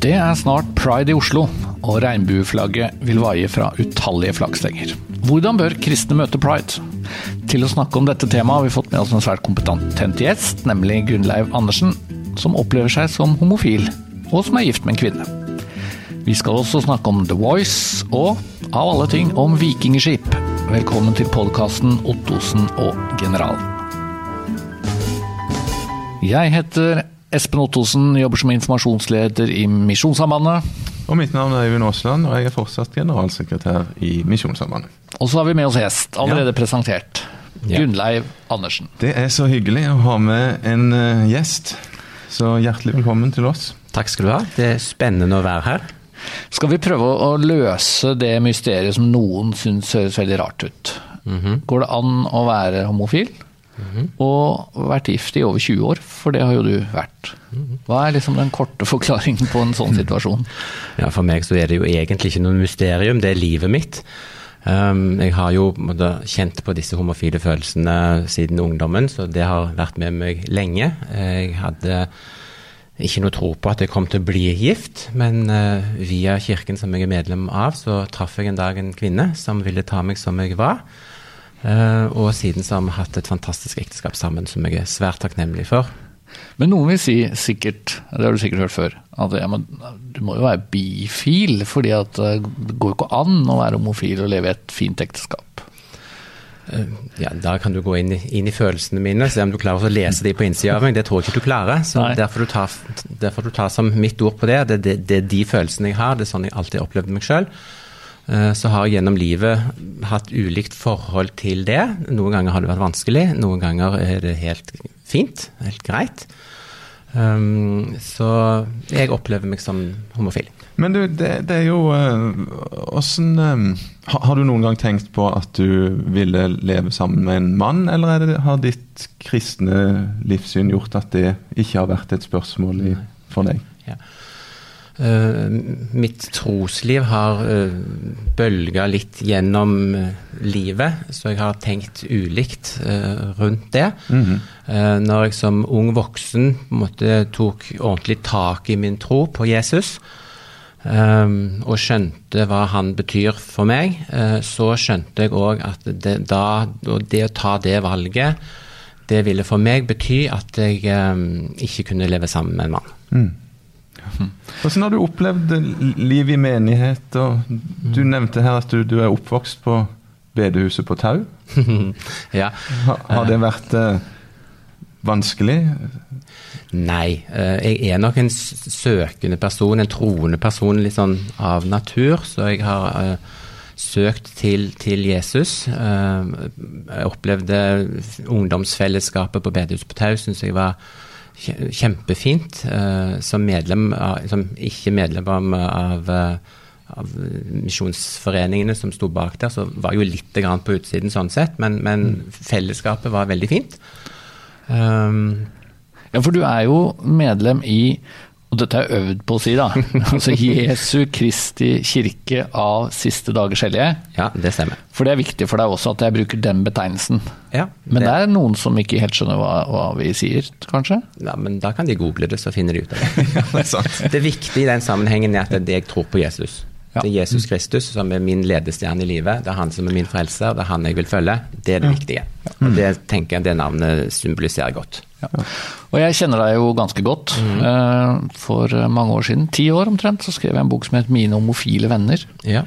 Det er snart pride i Oslo, og regnbueflagget vil vaie fra utallige flaggstenger. Hvordan bør kristne møte pride? Til å snakke om dette temaet har vi fått med oss en svært kompetent gjest, nemlig Gunnleiv Andersen, som opplever seg som homofil, og som er gift med en kvinne. Vi skal også snakke om The Voice, og av alle ting om vikingskip. Velkommen til podkasten Ottosen og generalen. Jeg heter Espen Ottosen, jobber som informasjonsleder i Misjonssambandet. Og mitt navn er Øyvind Aasland, og jeg er fortsatt generalsekretær i Misjonssambandet. Og så har vi med oss gjest, allerede ja. presentert. Gunnleiv Andersen. Det er så hyggelig å ha med en uh, gjest. Så hjertelig velkommen til oss. Takk skal du ha. Det er spennende å være her. Skal vi prøve å løse det mysteriet som noen syns høres veldig rart ut? Mm -hmm. Går det an å være homofil? -hmm. Og vært gift i over 20 år, for det har jo du vært. Hva er liksom den korte forklaringen på en sånn situasjon? Ja, For meg så er det jo egentlig ikke noe mysterium, det er livet mitt. Um, jeg har jo kjent på disse homofile følelsene siden ungdommen, så det har vært med meg lenge. Jeg hadde ikke noe tro på at jeg kom til å bli gift, men uh, via kirken som jeg er medlem av, så traff jeg en dag en kvinne som ville ta meg som jeg var. Uh, og siden så har vi hatt et fantastisk ekteskap sammen som jeg er svært takknemlig for. Men noen vil si sikkert, det har du sikkert hørt før, at ja, du må jo være bifil, fordi eh, det går jo ikke an å være homofil og leve i et fint ekteskap. Uh, ja, Da kan du gå inn, inn, i følelsene mine, se om du klarer å lese de på innsida av meg. Det tror jeg ikke du klarer. så derfor du, tar, derfor du tar som mitt ord på det. Det, det. det, er de følelsene jeg har, det er sånn jeg alltid har opplevd meg sjøl. Eh, så har jeg gjennom livet hatt ulikt forhold til det. Noen ganger har det vært vanskelig, noen ganger er det helt fint, helt greit. Um, så jeg opplever meg som homofil. Men du, det, det er jo Åssen uh, um, Har du noen gang tenkt på at du ville leve sammen med en mann, eller det, har ditt kristne livssyn gjort at det ikke har vært et spørsmål i, for deg? Ja. Uh, mitt trosliv har uh, bølga litt gjennom uh, livet, så jeg har tenkt ulikt rundt det. Mm -hmm. når jeg som ung voksen måtte, tok ordentlig tak i min tro på Jesus, og skjønte hva han betyr for meg, så skjønte jeg òg at det, da, det å ta det valget, det ville for meg bety at jeg ikke kunne leve sammen med en mann. Mm. Hvordan har du opplevd livet i menighet? Du nevnte her at du, du er oppvokst på bedehuset på Tau. ja. Har, har, det vært eh, vanskelig? Nei. Eh, jeg er nok en søkende person, en troende person litt sånn av natur. Så jeg har eh, søkt til, til Jesus. Eh, jeg opplevde ungdomsfellesskapet på bedehuset på Tau, syns jeg var kjempefint. Uh, som medlem, som ikke medlem av, av misjonsforeningene som sto bak der, så var jo litt på utsiden sånn sett, men, men fellesskapet var veldig fint. Um, ja, for du er jo medlem i og dette er øvd på å si, da. Altså Jesu Kristi kirke av siste dagers hellige. Ja, det stemmer. For det er viktig for deg også at jeg bruker den betegnelsen. Ja, det. Men det er noen som ikke helt skjønner hva, hva, vi sier, kanskje? Ja, men da kan de google det, så finner de ut av det. ja, det, er sant. det viktige i den sammenhengen er at det er det jeg tror på Jesus. Ja. Det er Jesus Kristus som er min ledestjerne i livet. Det er han som er min frelser, det er han jeg vil følge. Det er det viktige. Og det tenker jeg det navnet symboliserer godt. Ja. Og jeg kjenner deg jo ganske godt. Mm. For mange år siden, ti år omtrent, så skrev jeg en bok som het 'Mine homofile venner'. Ja.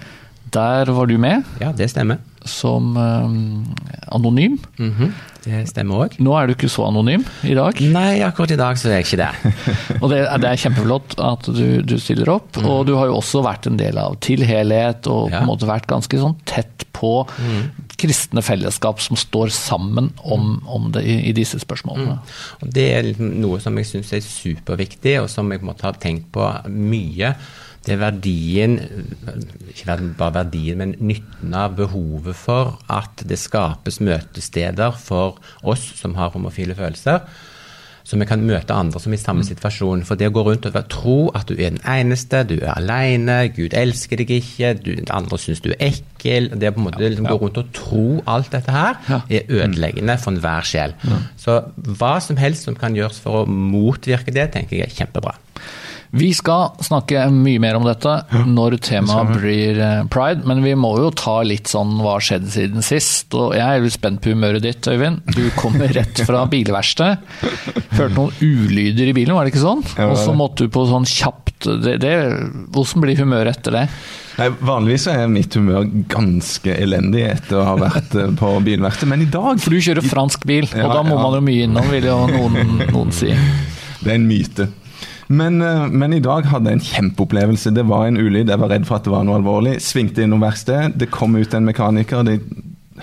Der var du med. Ja, det stemmer. Som um, anonym. Mm -hmm. Det stemmer òg. Nå er du ikke så anonym i dag? Nei, akkurat i dag så er jeg ikke det. og det, det, er kjempeflott at du, du stiller opp. Mm. Og du har jo også vært en del av Til helhet, og ja. på en måte vært ganske sånn tett på mm. kristne fellesskap som står sammen om, om det i, i, disse spørsmålene. Mm. Og Det er noe som jeg syns er superviktig, og som jeg måtte ha tenkt på mye det er verdien, ikke bare verdien, men nytten av behovet for at det skapes møtesteder for oss som har homofile følelser. Så vi kan møte andre som er i samme mm. situasjon. For det å gå rundt og tro at du er den eneste, du er alene, Gud elsker deg ikke, du, andre syns du er ekkel Det å på en måte liksom, gå rundt og tro alt dette her, er ødeleggende for enhver sjel. Så hva som helst som kan gjøres for å motvirke det, tenker jeg er kjempebra. Vi skal snakke mye mer om dette når temaet blir eh, pride, men vi må jo ta litt sånn hva har skjedd siden sist. Og jeg er litt spent på humøret ditt, Øyvind. Du kommer rett fra bilverkstedet. Hørte noen ulyder i bilen, var det ikke sånn? Og så måtte du på sånn kjapt det, det, Hvordan blir humøret etter det? Nei, vanligvis er mitt humør ganske elendig etter å ha vært eh, på bilverksted, men i dag For du kjører fransk bil, og Ja, da må ja. man jo mye innom, vil jo noen, noen si. Det er en myte. Men, eh, men i dag hadde jeg en kjempeopplevelse. Det var en ulyd, jeg var redd for at det var noe alvorlig. Svingte innom verkstedet, det kom ut en mekaniker. De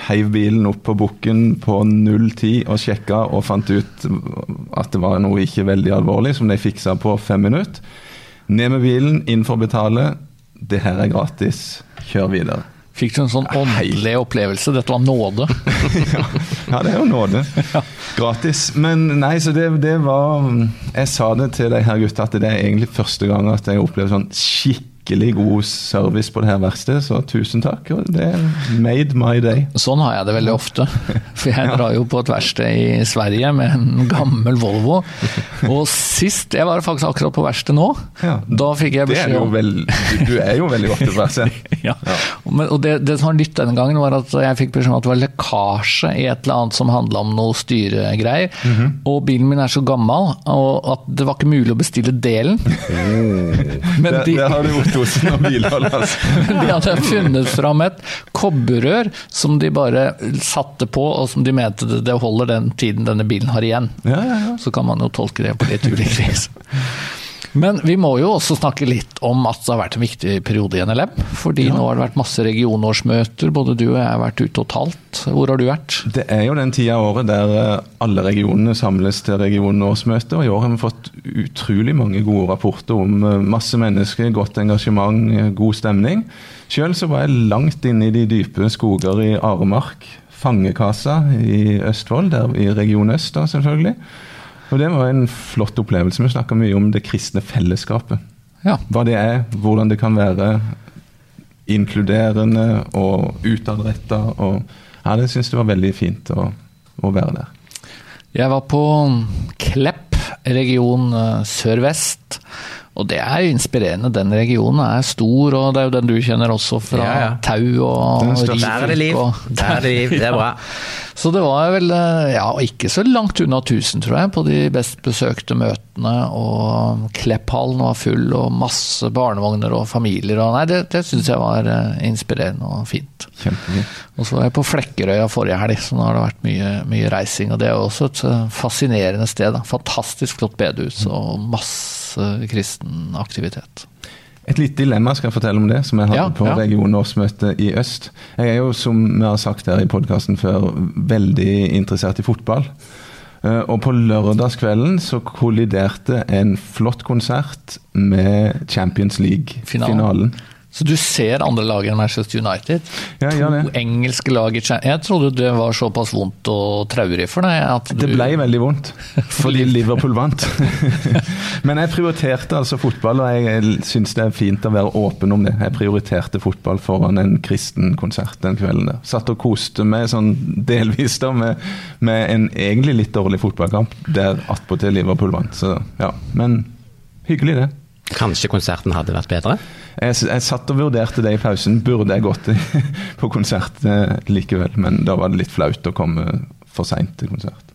heiv bilen opp på bukken på 010 og sjekka og fant ut at det var noe ikke veldig alvorlig, som de fiksa på fem minutter. Ned med bilen, inn for å betale. Det her er gratis. Kjør videre. Fikk du en sånn åndelig opplevelse? Dette var nåde. Ja, det er jo nåde. Gratis. Men nei, så det, det var Jeg sa det til de her gutta at det er egentlig første gang at jeg opplever sånn skikkelig god service på det her verkstedet, så tusen takk. Og det made my day. Sånn har jeg det veldig ofte. For jeg drar jo på et verksted i Sverige med en gammel Volvo. Og sist Jeg var faktisk akkurat på verksted nå. Ja. Da fikk jeg er beskjed om du, er jo veldig ofte på verksted. ja. Men, og det, det som var nytt denne gangen, var at jeg fikk beskjed om at det var lekkasje i et eller annet som handla om noe styregreier. Mhm. Og bilen min er så gammel og at det var ikke mulig å bestille delen. Men Der, de, det har du Ottosen og bilhold, altså. de hadde funnet fram et kobberrør som de bare satte på, og som de mente det, holder den tiden denne bilen har igjen. Ja, ja, ja. Så kan man jo tolke det på litt ulikt vis. Men vi må jo også snakke litt om at det har vært en viktig periode i NLM. Fordi nå har det vært masse regionårsmøter. Både du og jeg har vært ute og talt. Hvor har du vært? Det er jo den tida av året der eh, alle regionene samles til regionårsmøte, og i år har vi fått utrolig mange gode rapporter om eh, masse mennesker, godt engasjement, eh, god stemning. Sjøl så var jeg langt inne i de dype skoger i Aremark, Fangekasa i Østfold, der i Region Øst da, selvfølgelig. Og det var en flott opplevelse. Vi snakka mye om det kristne fellesskapet. Ja. Hva det er, hvordan det kan være inkluderende og utadretta. Ja, det syns jeg var veldig fint å, å være der. Jeg var på Klepp, region eh, sør-vest. Og det er inspirerende. Den regionen er stor, og det er jo den du kjenner også fra Ja, ja. Tau og Rik. Der er det liv. og- Der er det liv. Det er bra. Så det var vel eh, ja, ikke så langt unna 1000, tror jeg, på de best besøkte møtene. Og Klepphallen var full, og masse barnevogner og familier. Og nei, det, det syns jeg var eh, inspirerende og fint. Kjempefint. Og så var jeg på Flekkerøya forrige helg, så nå har det vært mye, mye reising. Og det er jo også et eh, fascinerende sted. Da. Fantastisk flott bedehus og masse kristen aktivitet. Et lite dilemma skal jeg fortelle om det, som jeg hadde Ja, på ja. regionårsmøtet i øst. Jeg er jo, som vi har sagt her i podkasten før, veldig interessert i fotball. Eh, Og på lørdagskvelden så kolliderte en flott konsert med Champions Finalen. League-finalen. Så du ser andre lag enn Manchester United? Ja, to gjør det. engelske lag i Champions Jeg trodde det var såpass vondt og traurig for deg at du Det ble veldig vondt, fordi Liverpool vant. Men jeg prioriterte altså fotball, og jeg syns det er fint å være åpen om det. Jeg prioriterte fotball foran en kristen konsert den kvelden der. Satt og koste meg sånn delvis da med, med en egentlig litt dårlig fotballkamp, der attpåtil Liverpool vant. Så ja, men hyggelig det. Kanskje konserten hadde vært bedre? Jeg, jeg satt og vurderte det i pausen. Burde jeg gått på konsert eh, likevel? Men da var det litt flaut å komme for seint til konsert.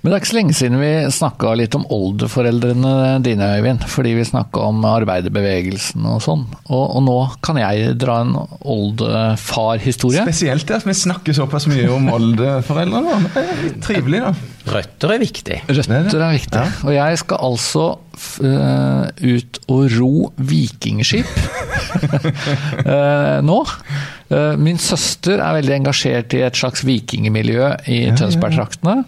Men det er ikke så lenge siden vi snakka litt om oldeforeldrene dine, Øyvind. Fordi vi snakka om arbeiderbevegelsen og sånn. Og, og nå kan jeg dra en oldefar-historie. Spesielt det at vi snakker såpass mye om oldeforeldrene. Det er litt trivelig, da. Røtter er viktig. Røtter er viktig. Og jeg skal altså f eh, ut og ro vikingskip eh, nå. Eh, min søster er veldig engasjert i et slags vikingmiljø i Tønsbergtraktene.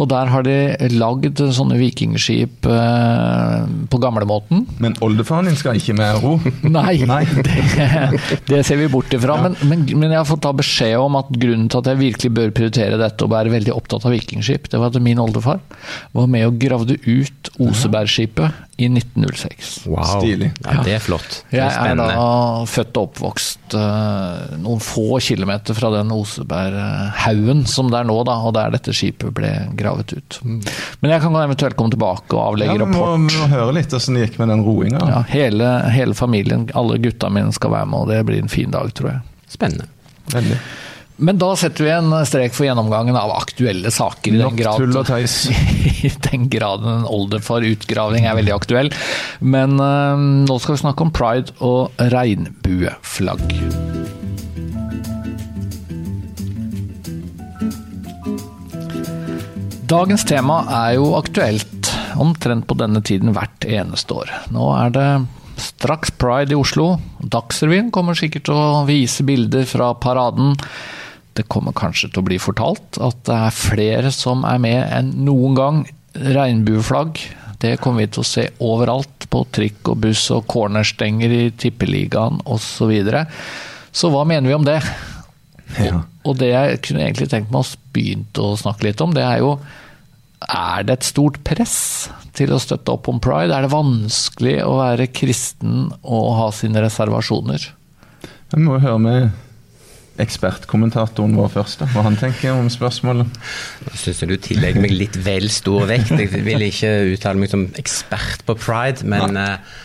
Og der har de lagd sånne vikingskip eh, på gamlemåten. Men oldefaren din skal ikke med ro. Nei, Nei. Det, det ser vi bort ifra. Men, men, men jeg har fått ta beskjed om at grunnen til at jeg virkelig bør prioritere dette og være veldig opptatt av vikingskip, det var at min oldefar var med og gravde ut Osebergskipet skipet i 1906. Wow. Stilig. Ja, det er flott. Det Jeg er er da født og oppvokst uh, noen få kilometer fra den Oseberghaugen som det er nå, da, og der dette skipet ble gravet ut. Men jeg kan eventuelt komme tilbake og avlegge ja, rapport. vi må høre litt åssen det gikk med den roinga. Ja, hele, hele familien, alle gutta mine skal være med, og det blir en fin dag, tror jeg. Spennende. Veldig. Men da setter vi en strek for gjennomgangen av aktuelle saker. i den grad. I den grad en older for utgravning er veldig aktuell. Men uh, nå skal vi snakke om pride og regnbueflagg. Dagens tema er jo aktuelt omtrent på denne tiden hvert eneste år. Nå er det straks pride i Oslo. Dagsrevyen kommer sikkert til å vise bilder fra paraden. Det kommer kanskje til å bli fortalt at det er flere som er med enn noen gang. Regnbueflagg, det kommer vi til å se overalt. På trikk og buss og cornerstenger i Tippeligaen osv. Så, videre. så hva mener vi om det? Ja. Og det jeg kunne egentlig tenkt meg å begynne å snakke litt om, det er jo Er det et stort press til å støtte opp om pride? Er det vanskelig å være kristen og ha sine reservasjoner? Jeg må jo høre med ekspertkommentatoren vår først, da, hva han tenker om spørsmålet. Nå syns jeg du tillegger meg litt vel stor vekt. Jeg vil ikke uttale meg som ekspert på pride, men eh,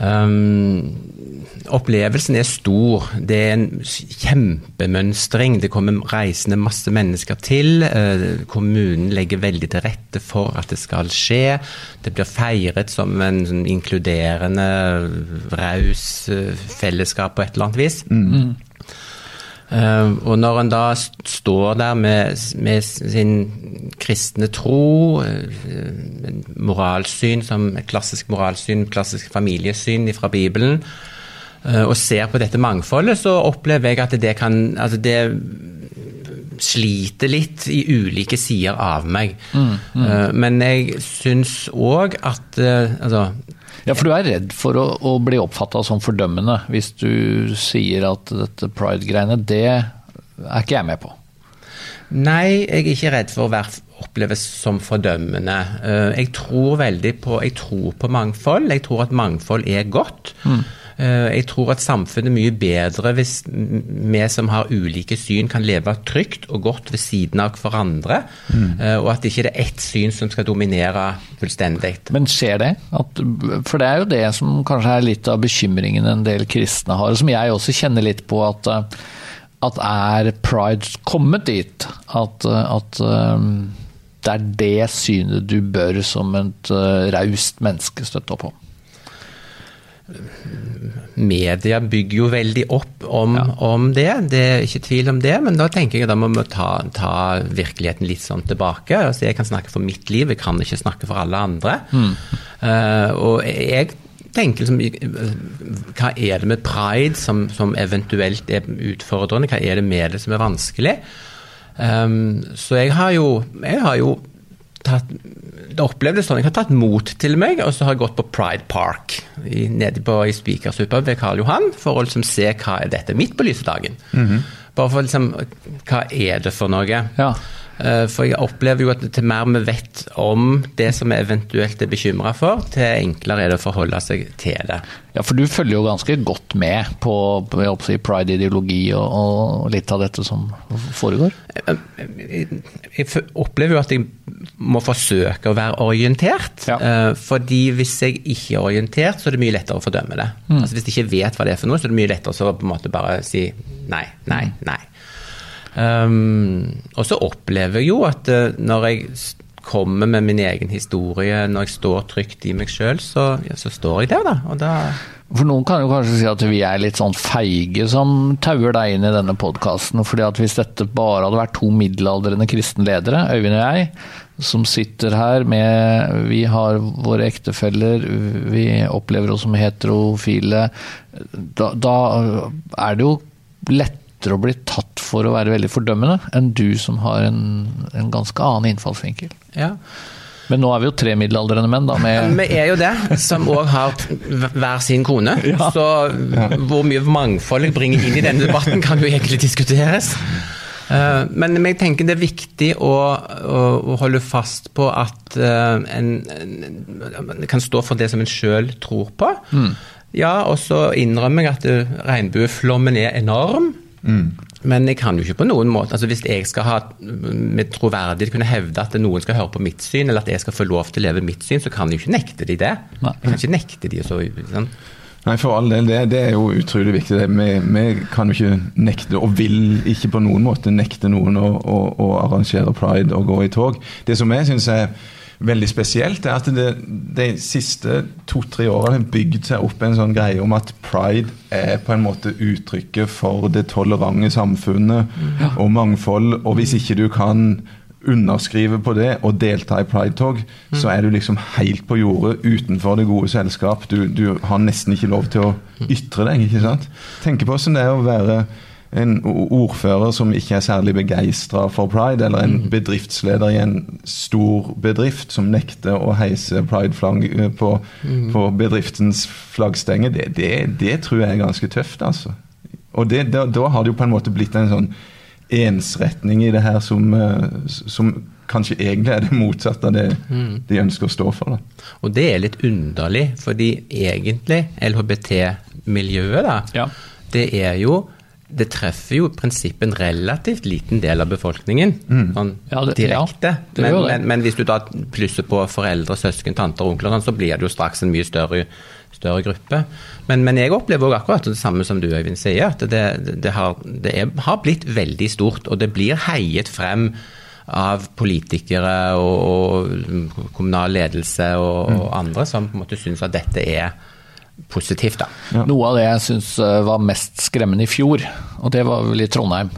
um, opplevelsen er stor. Det er en kjempemønstring. Det kommer reisende masse mennesker til. Uh, kommunen legger veldig til rette for at det skal skje. Det blir feiret som en sånn inkluderende, raus uh, fellesskap på et eller annet vis. Eh, og når en da st- står der med, med sin kristne tro, eh, moralsyn som klassisk moralsyn, klassisk familiesyn fra Bibelen, eh, og ser på dette mangfoldet, så opplever jeg at det kan altså det sliter litt i ulike sider av meg. Eh, Men jeg syns òg at altså, Ja, for du er redd for å, å bli oppfatta som fordømmende hvis du sier at dette pride-greiene, det er ikke jeg med på. Nei, jeg er ikke redd for å være, oppleves som fordømmende. Eh, Jeg tror veldig på, jeg tror på mangfold. Jeg tror at mangfold er godt. Eh, Jeg tror at samfunnet er mye bedre hvis vi som har ulike syn, kan leve trygt og godt ved siden av hverandre. Mm. Og at det ikke er ett syn som skal dominere fullstendig. Men skjer det? At, for det er jo det som kanskje er litt av bekymringen en del kristne har, og som jeg også kjenner litt på, at, eh, at er pride kommet dit? At, eh, at um, det er det synet du bør som et uh, raust menneske støtte opp om? Media bygger jo veldig opp om, Ja. om det, det er ikke tvil om det. Men da tenker jeg da må vi ta, ta virkeligheten litt sånn tilbake. Altså jeg kan snakke for mitt liv, jeg kan ikke snakke for alle andre. Eh, og jeg tenker liksom Hva er det med pride som, som eventuelt er utfordrende? Hva er det med det som er vanskelig? Um, så jeg har jo, jeg har jo tatt det opplevdes sånn, Jeg har tatt mot til meg, og så har jeg gått på Pride Park i, nede på, i Spikersuppa ved Karl Johan for å liksom se hva er dette midt på lysedagen. Bare for liksom Hva er det for noe? Ja. Eh, For jeg opplever jo at til mer vi vet om det som vi eventuelt er bekymra for, til enklere er det å forholde seg til det. Ja, for du følger jo ganske godt med på, jeg si, pride-ideologi og, og litt av dette som foregår? jeg, jeg f- opplever jo at jeg må forsøke å være orientert. Ja. Eh, fordi hvis jeg ikke er orientert, så er det mye lettere å fordømme det. Altså Hvis jeg ikke vet hva det er for noe, så er det mye lettere å på en måte bare si nei, nei, nei. Um, og så opplever jeg jo at eh, når jeg kommer med min egen historie, når jeg står trygt i meg sjøl, så, ja, så står jeg der, da. Og da For noen kan jo kanskje si at vi er litt sånn feige som tauer deg inn i denne podkasten. fordi at hvis dette bare hadde vært to middelaldrende kristne ledere, Øyvind og jeg, som sitter her med Vi har våre ektefeller, vi opplever oss som heterofile. Da, da er det jo lettere å bli tatt for å være veldig fordømmende enn du som har en, en ganske annen innfallsvinkel. Ja. Men nå er vi jo tre middelaldrende menn, da, med Vi er jo det, som òg har hver sin kone. Så hvor mye mangfold jeg bringer inn i denne debatten, kan jo egentlig diskuteres. Uh, men jeg tenker det er viktig å, å, å holde fast på at uh, en, en, kan stå for det som en sjøl tror på. Mm. Ja, og så innrømmer jeg at regnbueflommen er enorm. Mm. Men jeg kan jo ikke på noen måte altså Hvis jeg skal ha med troverdighet kunne hevde at noen skal høre på mitt syn, eller at jeg skal få lov til å leve mitt syn, så kan jeg jo ikke nekte de det. Nei. Jeg kan ikke nekte de så, sånn. Nei, for all del. Det, det, er jo utrolig viktig. Vi, vi, kan jo ikke nekte, og vil ikke på noen måte nekte noen å, å, å arrangere pride og gå i tog. Det som jeg syns er veldig spesielt, er at det de siste to-tre årene har bygd seg opp en sånn greie om at pride er på en måte uttrykket for det tolerante samfunnet ja. og mangfold. Og hvis ikke du kan underskrive på det og delta i pridetog, mm. så er du liksom helt på jordet utenfor det gode selskap. Du, du, har nesten ikke lov til å ytre deg. ikke sant? Tenke på hvordan det er å være en ordfører som ikke er særlig begeistra for pride, eller en mm. bedriftsleder i en stor bedrift som nekter å heise prideflagg eh, på, mm. på bedriftens flaggstenge, det, det, det, tror jeg er ganske tøft, altså. Og det, da, da, har det jo på en måte blitt en sånn ensretning i det her som, eh, som kanskje egentlig er det motsatte av det mm. de ønsker å stå for. Da. Og det er litt underlig, fordi egentlig LHBT-miljøet, da, ja. det er jo det treffer jo i prinsippet en relativt liten del av befolkningen. Mm. Sånn ja, det, direkte. Ja, men, men, men, hvis du da plusser på foreldre, søsken, tanter og onkler, sånn, så blir det jo straks en mye større, større gruppe. Men, men, jeg opplever også akkurat det samme som du Øyvind sier, at det, det, har, det er, har, blitt veldig stort. Og det blir heiet frem av politikere og, og kommunal ledelse og, mm. og andre som på en måte syns at dette er positivt, da. Ja. Noe av det jeg syns eh, var mest skremmende i fjor, og det var vel i Trondheim.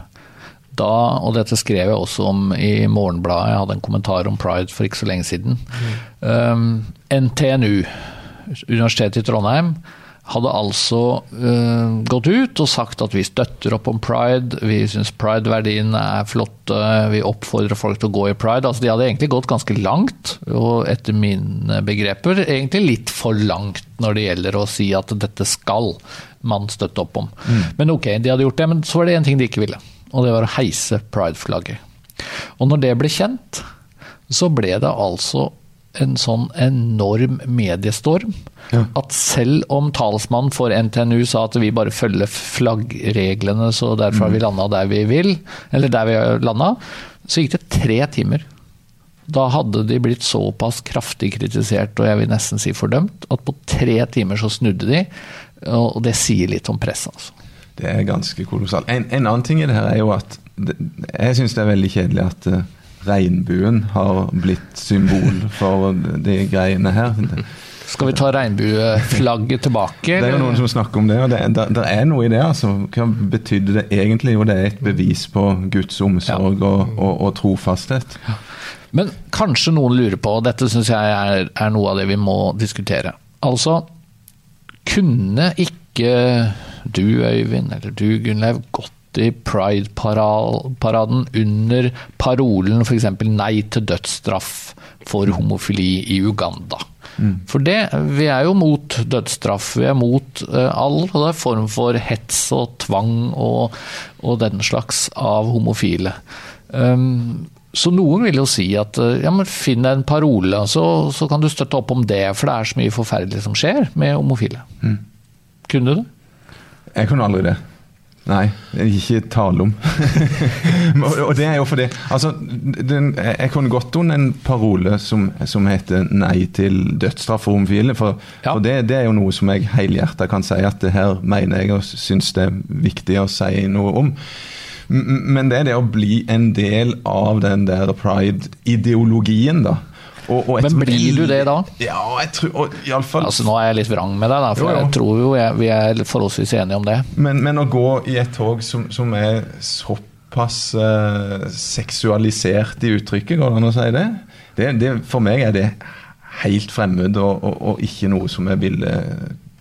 Da, og dette skrev jeg også om i Morgenbladet, jeg hadde en kommentar om pride for ikke så lenge siden. Mm. Um, NTNU, Universitetet i Trondheim, hadde altså uh, gått ut og sagt at vi støtter opp om pride, vi syns pride-verdiene er flotte, vi oppfordrer folk til å gå i pride. Altså, de hadde egentlig gått ganske langt, og etter mine begreper egentlig litt for langt når det gjelder å si at dette skal man støtte opp om. Mm. Men ok, de hadde gjort det, men så var det én ting de ikke ville, og det var å heise pride-flagget. Og når det ble kjent, så ble det altså en sånn enorm mediestorm. Ja. At selv om talsmannen for NTNU sa at vi bare følger flaggreglene, så derfor har vi mm. landa der vi vil, eller der vi har landa, så gikk det tre timer. Da hadde de blitt såpass kraftig kritisert, og jeg vil nesten si fordømt, at på tre timer så snudde de. Og det sier litt om presset, altså. Det er ganske kolossalt. En, en, annen ting i det her er jo at jeg syns det er veldig kjedelig at uh, regnbuen har blitt symbol for de greiene her. Skal vi ta regnbueflagget tilbake? Det er jo noen som snakker om det, og det, der, der er noe i det. altså. Hva betydde det egentlig? Jo, det er et bevis på Guds omsorg og, og, og trofasthet. Men kanskje noen lurer på, og dette syns jeg er, er, noe av det vi må diskutere. Altså, kunne ikke du, Øyvind, eller du, Gunnlev, gått i Pride-paraden under parolen f.eks. 'Nei til dødsstraff for homofili i Uganda'. Mm. For det, vi er jo mot dødsstraff. Vi er mot uh, all form for hets og tvang og, og den slags av homofile. Um, så noen vil jo si at uh, ja, men finn en parole, så, så, kan du støtte opp om det. For det er så mye forferdelig som skjer med homofile. Mm. Kunne du det? Jeg kunne aldri det. Nei, ikke tale om. og det er jo fordi altså, den, Jeg kunne gått under en parole som, som, heter 'nei til dødsstraff for homofile'. For, ja. for det, det, er jo noe som jeg helhjerta kan si at det her mener jeg og syns det er viktig å si noe om. Men det er det å bli en del av den der pride-ideologien, da. Og, og Men blir du det da? Ja, jeg tror og, i alle fall... Altså Nå er jeg litt vrang med deg, da, for jo, jo. jeg tror jo jeg, vi er forholdsvis enige om det. Men, men å gå i et tog som, som er såpass uh, seksualisert i uttrykket, går det an å si det? det, det for meg er det helt fremmed og, og, og, ikke noe som jeg ville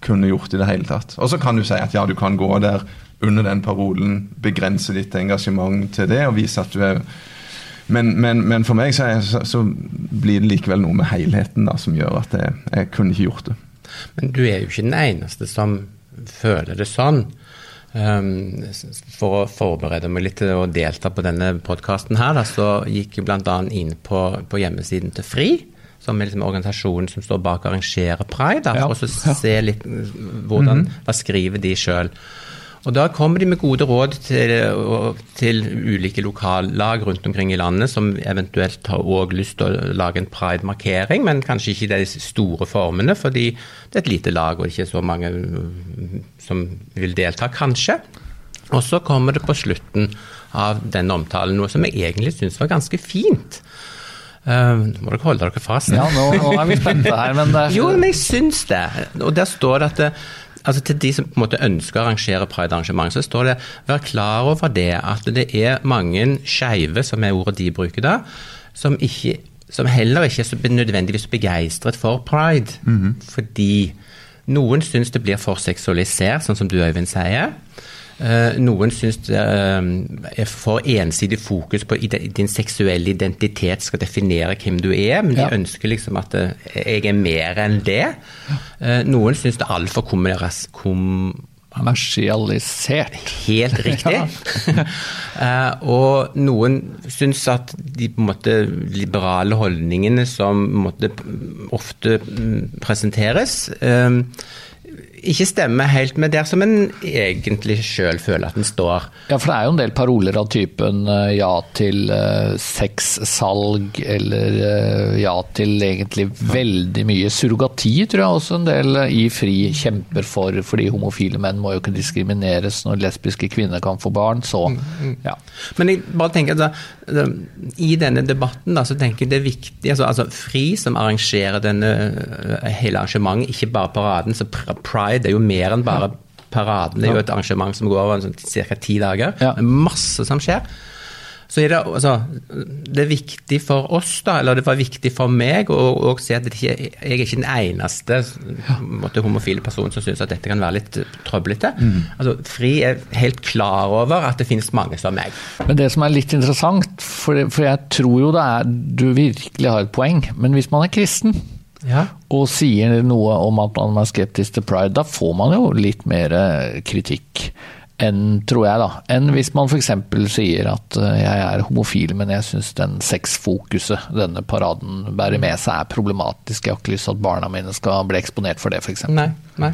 kunne gjort i det hele tatt. Og så kan du si at ja, du kan gå der under den parolen, begrense ditt engasjement til det og vise at du er men, men, men, for meg så, så, så, blir det likevel noe med helheten da, som gjør at jeg, jeg kunne ikke gjort det. Men du er jo ikke den eneste som føler det sånn. Um, for å forberede meg litt til å delta på denne podkasten her, da, så gikk jeg bl.a. inn på, på, hjemmesiden til FRI, som er liksom organisasjonen som står bak å arrangere pride, da, for ja, å se litt hvordan, -hmm. hva skriver de sjøl. Og Da kommer de med gode råd til, til ulike lokallag rundt omkring i landet, som eventuelt har også lyst til å lage en pride-markering, men kanskje ikke de store formene, fordi det er et lite lag og ikke så mange som vil delta, kanskje. Og så kommer det på slutten av denne omtalen noe som jeg egentlig syns var ganske fint. Uh, må dere holde dere fast. Ja, nå, nå er vi spente her, men det er... Jo, men jeg syns det. Og der står det at det, altså Til de som på en måte ønsker å arrangere pride-arrangement, så står det vær klar over det at det er mange skeive, som er ordet de bruker da, som, ikke, som heller ikke er så nødvendigvis begeistret for pride. Mm -hmm. Fordi noen syns det blir for seksualisert, sånn som du Øyvind sier. Eh, noen syns det eh, er for ensidig fokus på din seksuelle identitet skal definere hvem du er, men de ja. ønsker liksom at eh, jeg er mer enn det. Noen syns det er altfor kommersialisert. Helt riktig. og noen syns at de på en måte liberale holdningene som måte, ofte mm, presenteres, ikke stemmer helt med der som en egentlig sjøl føler at en står. Ja, for det er jo en del paroler av typen uh, ja til uh, sexsalg, eller uh, ja til egentlig veldig mye surrogati, tror jeg også en del i FRI kjemper for, fordi homofile menn må jo ikke diskrimineres når lesbiske kvinner kan få barn, så mm, mm. ja. Men jeg bare tenker at i denne debatten da, så tenker jeg det er viktig altså, altså FRI som arrangerer denne hele arrangementet, ikke bare paraden. så Pride Pride er jo mer enn bare paraden. Det er jo et arrangement som går over sånn, ca. ti dager. Ja. masse som skjer. Så er det, altså, det er viktig for oss, da, eller det var viktig for meg, å se at ikke, jeg er ikke den eneste måtte, homofile personen som syns at dette kan være litt trøblete. Mm. Altså, Fri er helt klar over at det finnes mange som meg. Men det som er litt interessant, for, for jeg tror jo det er du virkelig har et poeng, men hvis man er kristen ja. og sier noe om at man er skeptisk til pride, da får man jo litt mer eh, kritikk enn, tror jeg, da, enn hvis man f.eks. sier at eh, jeg er homofil, men jeg syns den sexfokuset denne paraden bærer med seg er problematisk. Jeg har ikke lyst til at barna mine skal bli eksponert for det, f.eks. Nei, nei.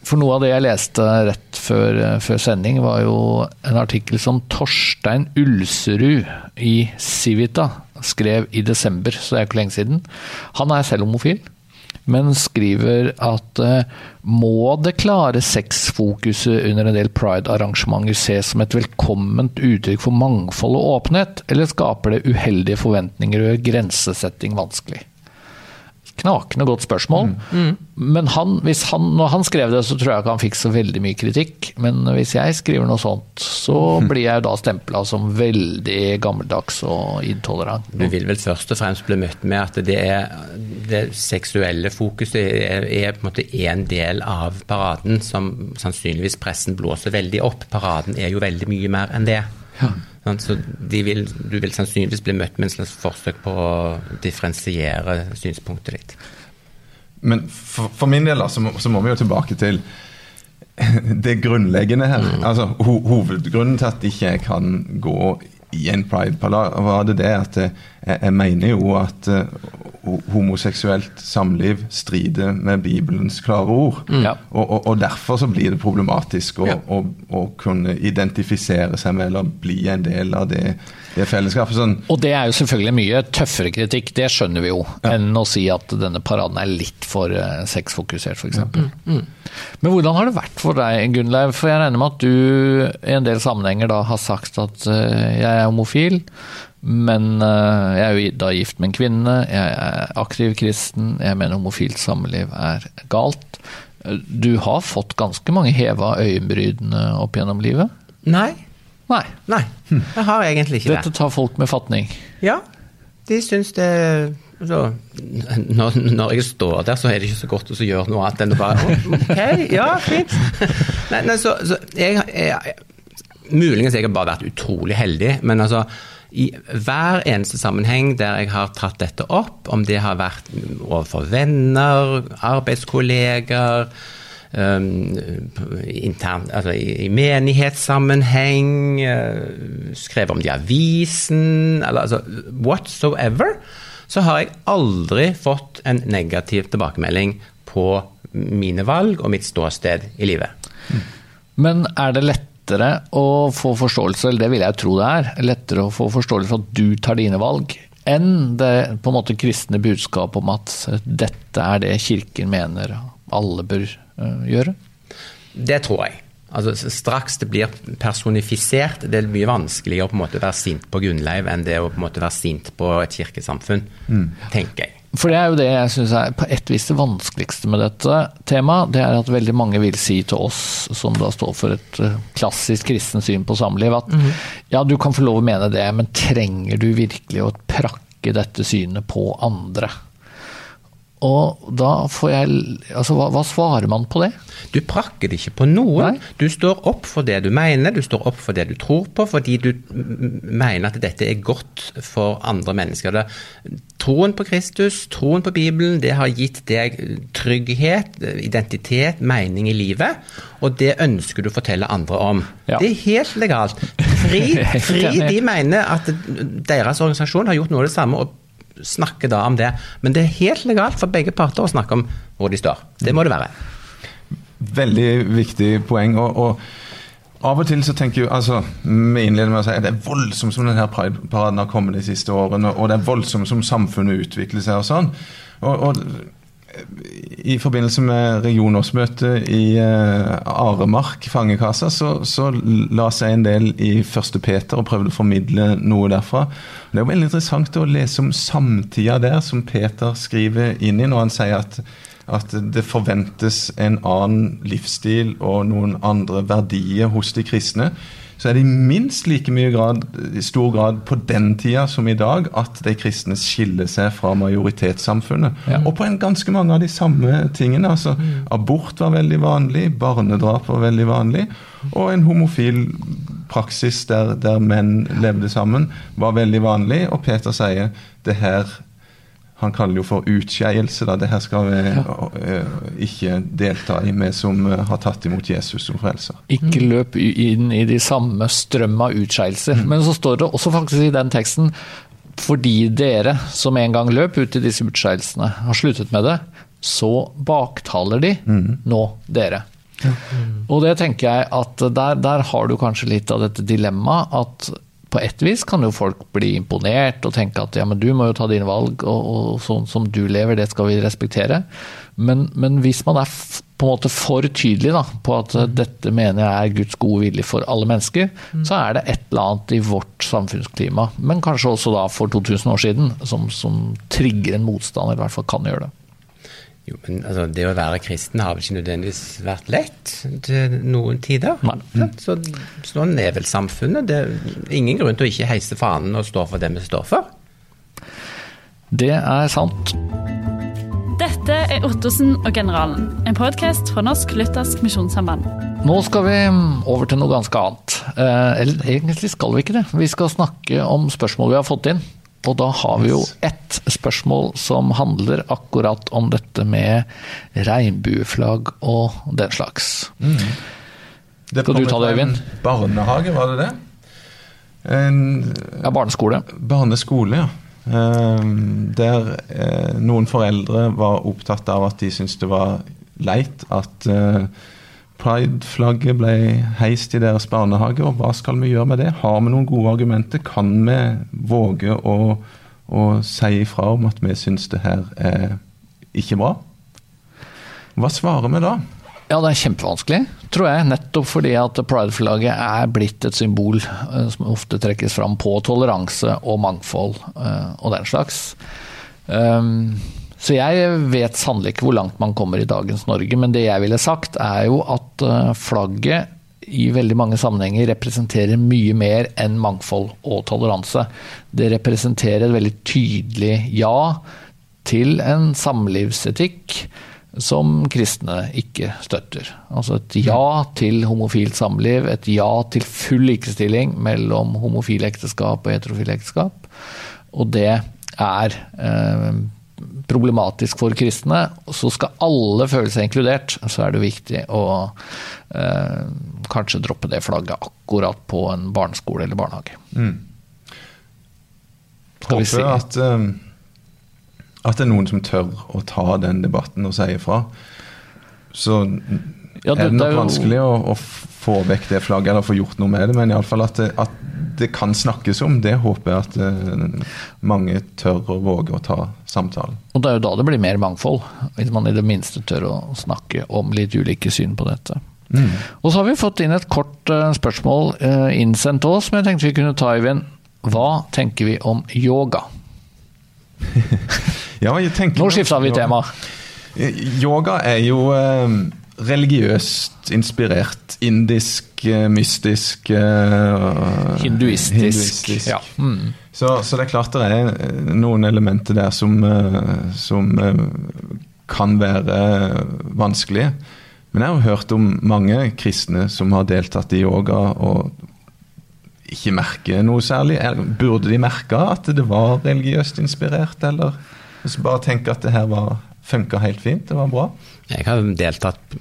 For noe av det jeg leste rett før, eh, før, sending, var jo en artikkel som Torstein Ulserud i Civita skrev i desember, så det er ikke lenge siden. Han er selv homofil, men skriver at uh, må det klare sexfokuset under en del pride-arrangementer ses som et velkomment uttrykk for mangfold og åpenhet, eller skaper det uheldige forventninger og gjør grensesetting vanskelig? Knakende godt spørsmål. Mm. Mm. Men han, han, når han skrev det, så tror jeg ikke han fikk så veldig mye kritikk. Men hvis jeg skriver noe sånt, så mm. blir jeg da stempla som veldig gammeldags og intolerant. Du vil vel først og fremst bli møtt med at det, er, det seksuelle fokuset er, er, på en måte en del av paraden som sannsynligvis pressen blåser veldig opp. Paraden er jo veldig mye mer enn det. Ja. Så vil, du vil sannsynligvis bli møtt med en slags forsøk på å differensiere synspunktet ditt. Men for, for min del så må, så må, vi jo tilbake til det grunnleggende her. Mm. Altså, ho, Hovedgrunnen til at ikke jeg kan gå i en pride-parade, var det det at jeg, jeg mener jo at homoseksuelt samliv strider med Bibelens klare ord. Mm. Ja. Og, og, og, derfor så blir det problematisk å, ja. å, å, kunne identifisere seg med eller bli en del av det, det fellesskapet. Sånn. Og det er jo selvfølgelig mye tøffere kritikk, det skjønner vi jo, ja. enn å si at denne paraden er litt for uh, sexfokusert, f.eks. Mm. Mm. Men hvordan har det vært for deg, Gunnleiv? For jeg regner med at du i en del sammenhenger da har sagt at uh, jeg er homofil. Men uh, jeg er jo da gift med en kvinne, jeg er aktiv kristen, jeg mener homofilt samliv er galt. Du har fått ganske mange heva øyenbrynene opp gjennom livet? Nei. Nei. Nei, jeg har egentlig ikke det. Dette tar folk med fatning? Ja, de syns det så, når, når, jeg står der, så er det ikke så godt å gjøre noe annet enn å bare OK, ja, fint. Nei, nei så, så jeg, jeg, Muligens jeg har bare vært utrolig heldig, men altså i hver eneste sammenheng der jeg har tatt dette opp, om det har vært overfor venner, arbeidskolleger, um, intern, altså i, i menighetssammenheng, uh, skrevet om det i avisen, eller altså whatsoever, så har jeg aldri fått en negativ tilbakemelding på mine valg og mitt ståsted i livet. Men er det lettere å få forståelse, eller det vil jeg tro det er, lettere å få forståelse for at du tar dine valg, enn det på en måte kristne budskap om at dette er det kirken mener alle bør uh, gjøre? Det tror jeg. Altså, straks det blir personifisert, det er mye vanskeligere å på en måte være sint på Gunnleiv enn det å på en måte være sint på et kirkesamfunn, mm. tenker jeg. For det er jo det jeg syns er på et vis det vanskeligste med dette temaet. Det er at veldig mange vil si til oss, som da står for et eh, klassisk kristen syn på samliv, at mm. ja, du kan få lov å mene det, men trenger du virkelig å prakke dette synet på andre? Og da får jeg Altså, hva, hva, svarer man på det? Du prakker det ikke på noen. Nei? Du står opp for det du mener, du står opp for det du tror på, fordi du mener at dette er godt for andre mennesker. Det, troen på Kristus, troen på Bibelen, det har gitt deg trygghet, identitet, mening i livet. Og det ønsker du å fortelle andre om. Ja. Det er helt legalt. Fri, fri de mener at deres organisasjon har gjort noe av det samme. og snakker da om det. Men det er helt legalt for begge parter å snakke om hvor de står. Det må det være. Veldig viktig poeng. og, og av og til så tenker jeg, altså, vi innleder med å si at Det er voldsomt som denne Pride-paraden har kommet de siste årene, og det er voldsomt som samfunnet utvikler seg. og sånn. Og, og i forbindelse med regionårsmøtet i uh, Aremark fangekasse, så, så la seg en del i Første Peter og prøvde å formidle noe derfra. Det er jo veldig interessant å lese om samtida der, som Peter skriver inn i, når han sier at, at det forventes en annen livsstil og noen andre verdier hos de kristne så er det i minst like mye grad, i stor grad på den tida som i dag at de kristne skiller seg fra majoritetssamfunnet. Ja. Og på en ganske mange av de samme tingene. altså mm. Abort var veldig vanlig, barnedrap var veldig vanlig, og en homofil praksis der, der menn levde sammen, var veldig vanlig. Og Peter sier det her han kaller det jo for utskeielse. Det her skal vi ja. uh, ikke delta i, vi som uh, har tatt imot Jesus som frelser. Ikke løp inn i de samme strøm av utskeielser. Mm. Men så står det også faktisk i den teksten fordi dere som en gang løp ut i disse utskeielsene, har sluttet med det, så baktaler de mm. nå dere. Ja. Mm. Og det tenker jeg at der, der har du kanskje litt av dette dilemmaet at på ett vis kan jo folk bli imponert og tenke at ja, men du må jo ta dine valg, og, og sånn som du lever, det skal vi respektere. Men, men hvis man er på en måte for tydelig da, på at mm. dette mener jeg er Guds gode vilje for alle mennesker, mm. så er det et eller annet i vårt samfunnsklima, men kanskje også da for 2000 år siden, som, som trigger en motstand, eller i hvert fall kan gjøre det. Jo, men altså, Det å være kristen har vel ikke nødvendigvis vært lett til noen tider. Mm. Så, sånn er vel samfunnet. Det er ingen grunn til å ikke heise fanen og stå for det vi står for. Det er sant. Dette er Ottosen og generalen, en podkast fra Norsk Luthersk Misjonssamband. Nå skal vi over til noe ganske annet. Eh, eller egentlig skal vi ikke det. Vi skal snakke om spørsmål vi har fått inn. Og da har vi jo ett spørsmål som handler akkurat om dette med regnbueflagg og den slags. Mm. Det Skal du ta det, Øyvind? Barnehage, var det det? En, ja, barneskole. Barneskole, ja. Um, der uh, noen foreldre var opptatt av at de syntes det var leit at uh, Pride-flagget ble heist i deres barnehage, og hva skal vi gjøre med det? Har vi noen gode argumenter? Kan vi våge å, å si ifra om at vi syns det her er ikke bra? Hva svarer vi da? Ja, det er kjempevanskelig, tror jeg. Nettopp fordi at pride-flagget er blitt et symbol eh, som ofte trekkes fram på toleranse og mangfold eh, og den slags. Um, så jeg vet sannelig ikke hvor langt man kommer i dagens Norge, men det jeg ville sagt er jo at eh, flagget i veldig mange sammenhenger representerer mye mer enn mangfold og toleranse. Det representerer et veldig tydelig ja til en samlivsetikk som kristne ikke støtter. Altså et ja til homofilt samliv, et ja til full likestilling mellom homofile ekteskap og heterofile ekteskap. Og det er eh, problematisk for kristne, så skal alle føle seg inkludert, så er det viktig å eh, kanskje droppe det flagget akkurat på en barneskole eller barnehage. Mm. Vi si. Håper at, eh, at det er noen som tør å ta den debatten og si ifra. Så Ja, er det nok det er jo- vanskelig å, å få vekk det flagget eller få gjort noe med det, men iallfall at, det- at det kan snakkes om, det håper jeg at eh, mange tør å våge å ta samtalen. Og det er jo da det blir mer mangfold, hvis man i det minste tør å snakke om litt ulike syn på dette. Og så har vi fått inn et kort eh, spørsmål eh, innsendt til oss, som jeg tenkte vi kunne ta, Øyvind. Hva tenker vi om yoga? Ja, Nå skifta vi tema. Yoga er jo religiøst inspirert. Indisk, eh, mystisk uh, Hinduistisk. Ja. Mm. Så, så det er klart det er eh, noen elementer der som, som kan være vanskelige. Men jeg har hørt om mange kristne som har deltatt i yoga og ikke merker noe særlig. Burde de merke at det var religiøst inspirert, eller så bare tenke at det her var funka helt fint, det var bra? Jeg har deltatt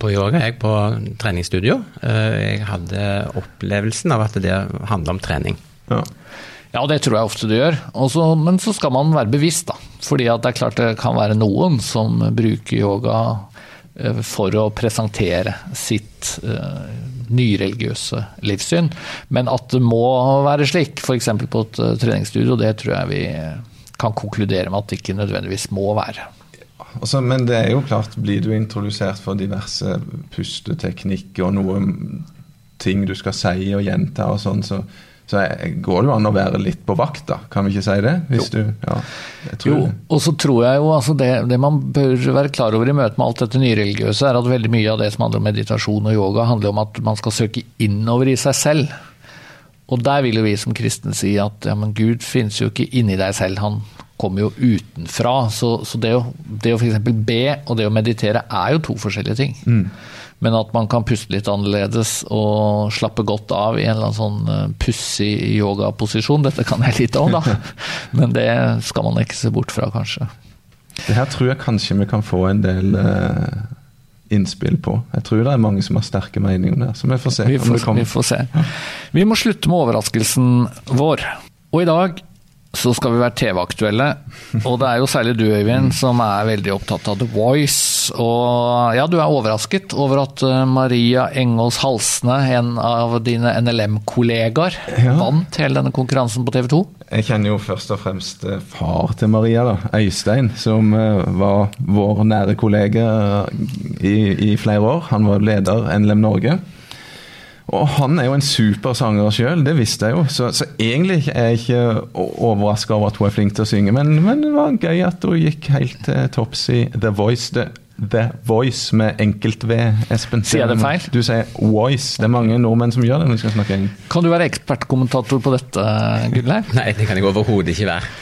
på yoga, jeg, på treningsstudio. Eh, Jeg hadde opplevelsen av at det handler om trening. Ja. Ja, det tror jeg ofte du gjør. Også, men så skal man være bevisst, da. Fordi det er klart det kan være noen som bruker yoga eh, for å presentere sitt eh, nyreligiøse livssyn. Men at det må være slik, f.eks. på et treningsstudio, det tror jeg vi kan konkludere med at det ikke nødvendigvis må være. Altså, men det er jo klart, blir du introdusert for diverse pusteteknikker og noe ting du skal si og gjenta og sånn, så, så går det jo an å være litt på vakt, da. Kan vi ikke si det? Hvis du, ja, Jo, og så tror jeg jo altså det, det man bør være klar over i møte med alt dette nyreligiøse, er at veldig mye av det som handler om meditasjon og yoga, handler om at man skal søke innover i seg selv. Og der vil jo vi som kristne si at ja, men Gud finnes jo ikke inni deg selv, han kommer jo utenfra. Så, så det å, det å f.eks. be og det å meditere er jo to forskjellige ting. Men at man kan puste litt annerledes og slappe godt av i en eller annen sånn eh, pussig yogaposisjon, dette kan jeg lite om, da. Men det skal man ikke se bort fra, kanskje. Det her tror jeg kanskje vi kan få en del eh, innspill på. Jeg tror det er mange som har sterke meninger om det. Så vi får se Vi om det kommer. vi får se. Vi må slutte med overraskelsen vår. Og i dag så skal vi være TV-aktuelle. Og det er jo særlig du, Øyvind, som er veldig opptatt av The Voice. Og ja, du er overrasket over at eh, Maria Engås Halsne, en av dine NLM-kollegaer, Ja. vant hele denne konkurransen på TV 2. Jeg kjenner jo først og fremst eh, far til Maria, da, Øystein, som eh, var vår nære kollega i, i flere år. Han var leder NLM Norge. Og han er jo en supersanger sjøl, det visste jeg jo. Så, så egentlig er jeg ikke overraska over at hun er flink til å synge, men, men det var gøy at hun gikk helt til topps i The Voice. The, The Voice med enkelt V, Espen. Sier jeg det feil? Du sier Voice. Det er mange nordmenn som gjør det når de skal snakke engelsk. Kan du være ekspertkommentator på dette, Gunnleif? Nei, det kan jeg overhodet ikke være.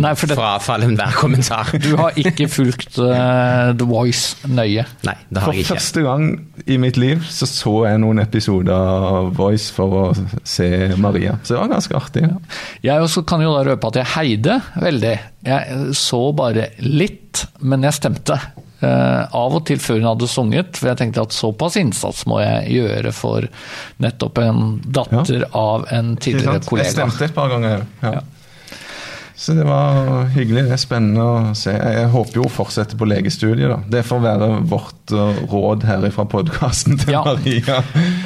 Nei, for det- Frafall enhver kommentar. Du har ikke fulgt uh, The Voice nøye. Nei, det har For jeg ikke. For første gang i mitt liv så så jeg noen episoder av Voice for å se Maria. Så det var ganske artig. Jeg også kan jo da røpe at jeg heide veldig. Jeg så bare litt, men jeg stemte. Eh, av og til før hun hadde sunget, for jeg tenkte at såpass innsats må jeg gjøre for nettopp en datter av en tidligere kollega. Jeg stemte et par ganger. Ja. Ja. Så det var hyggelig. Det er spennende å se. Jeg håper jo hun fortsetter på legestudiet. da. Det får være vårt uh, råd her fra podkasten til Ja. Maria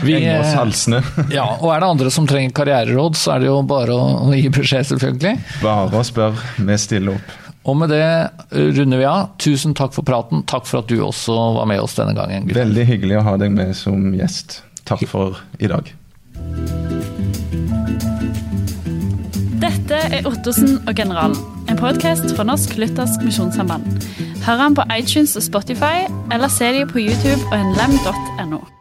Vi, Engås eh, Halsne. Ja, og er det andre som trenger karriereråd, så er det jo bare å, å gi beskjed, selvfølgelig. Bare å spørre. Vi stiller opp. Og med det runder vi av. Tusen takk for praten. Takk for at du også var med oss denne gangen. Gustav. Veldig hyggelig å ha deg med som gjest. Takk for i dag. Dette er Ottosen og generalen, en podkast fra Norsk Luthersk Misjonssamband. Hør han på iTunes og Spotify, eller se dem på YouTube og nlem.no.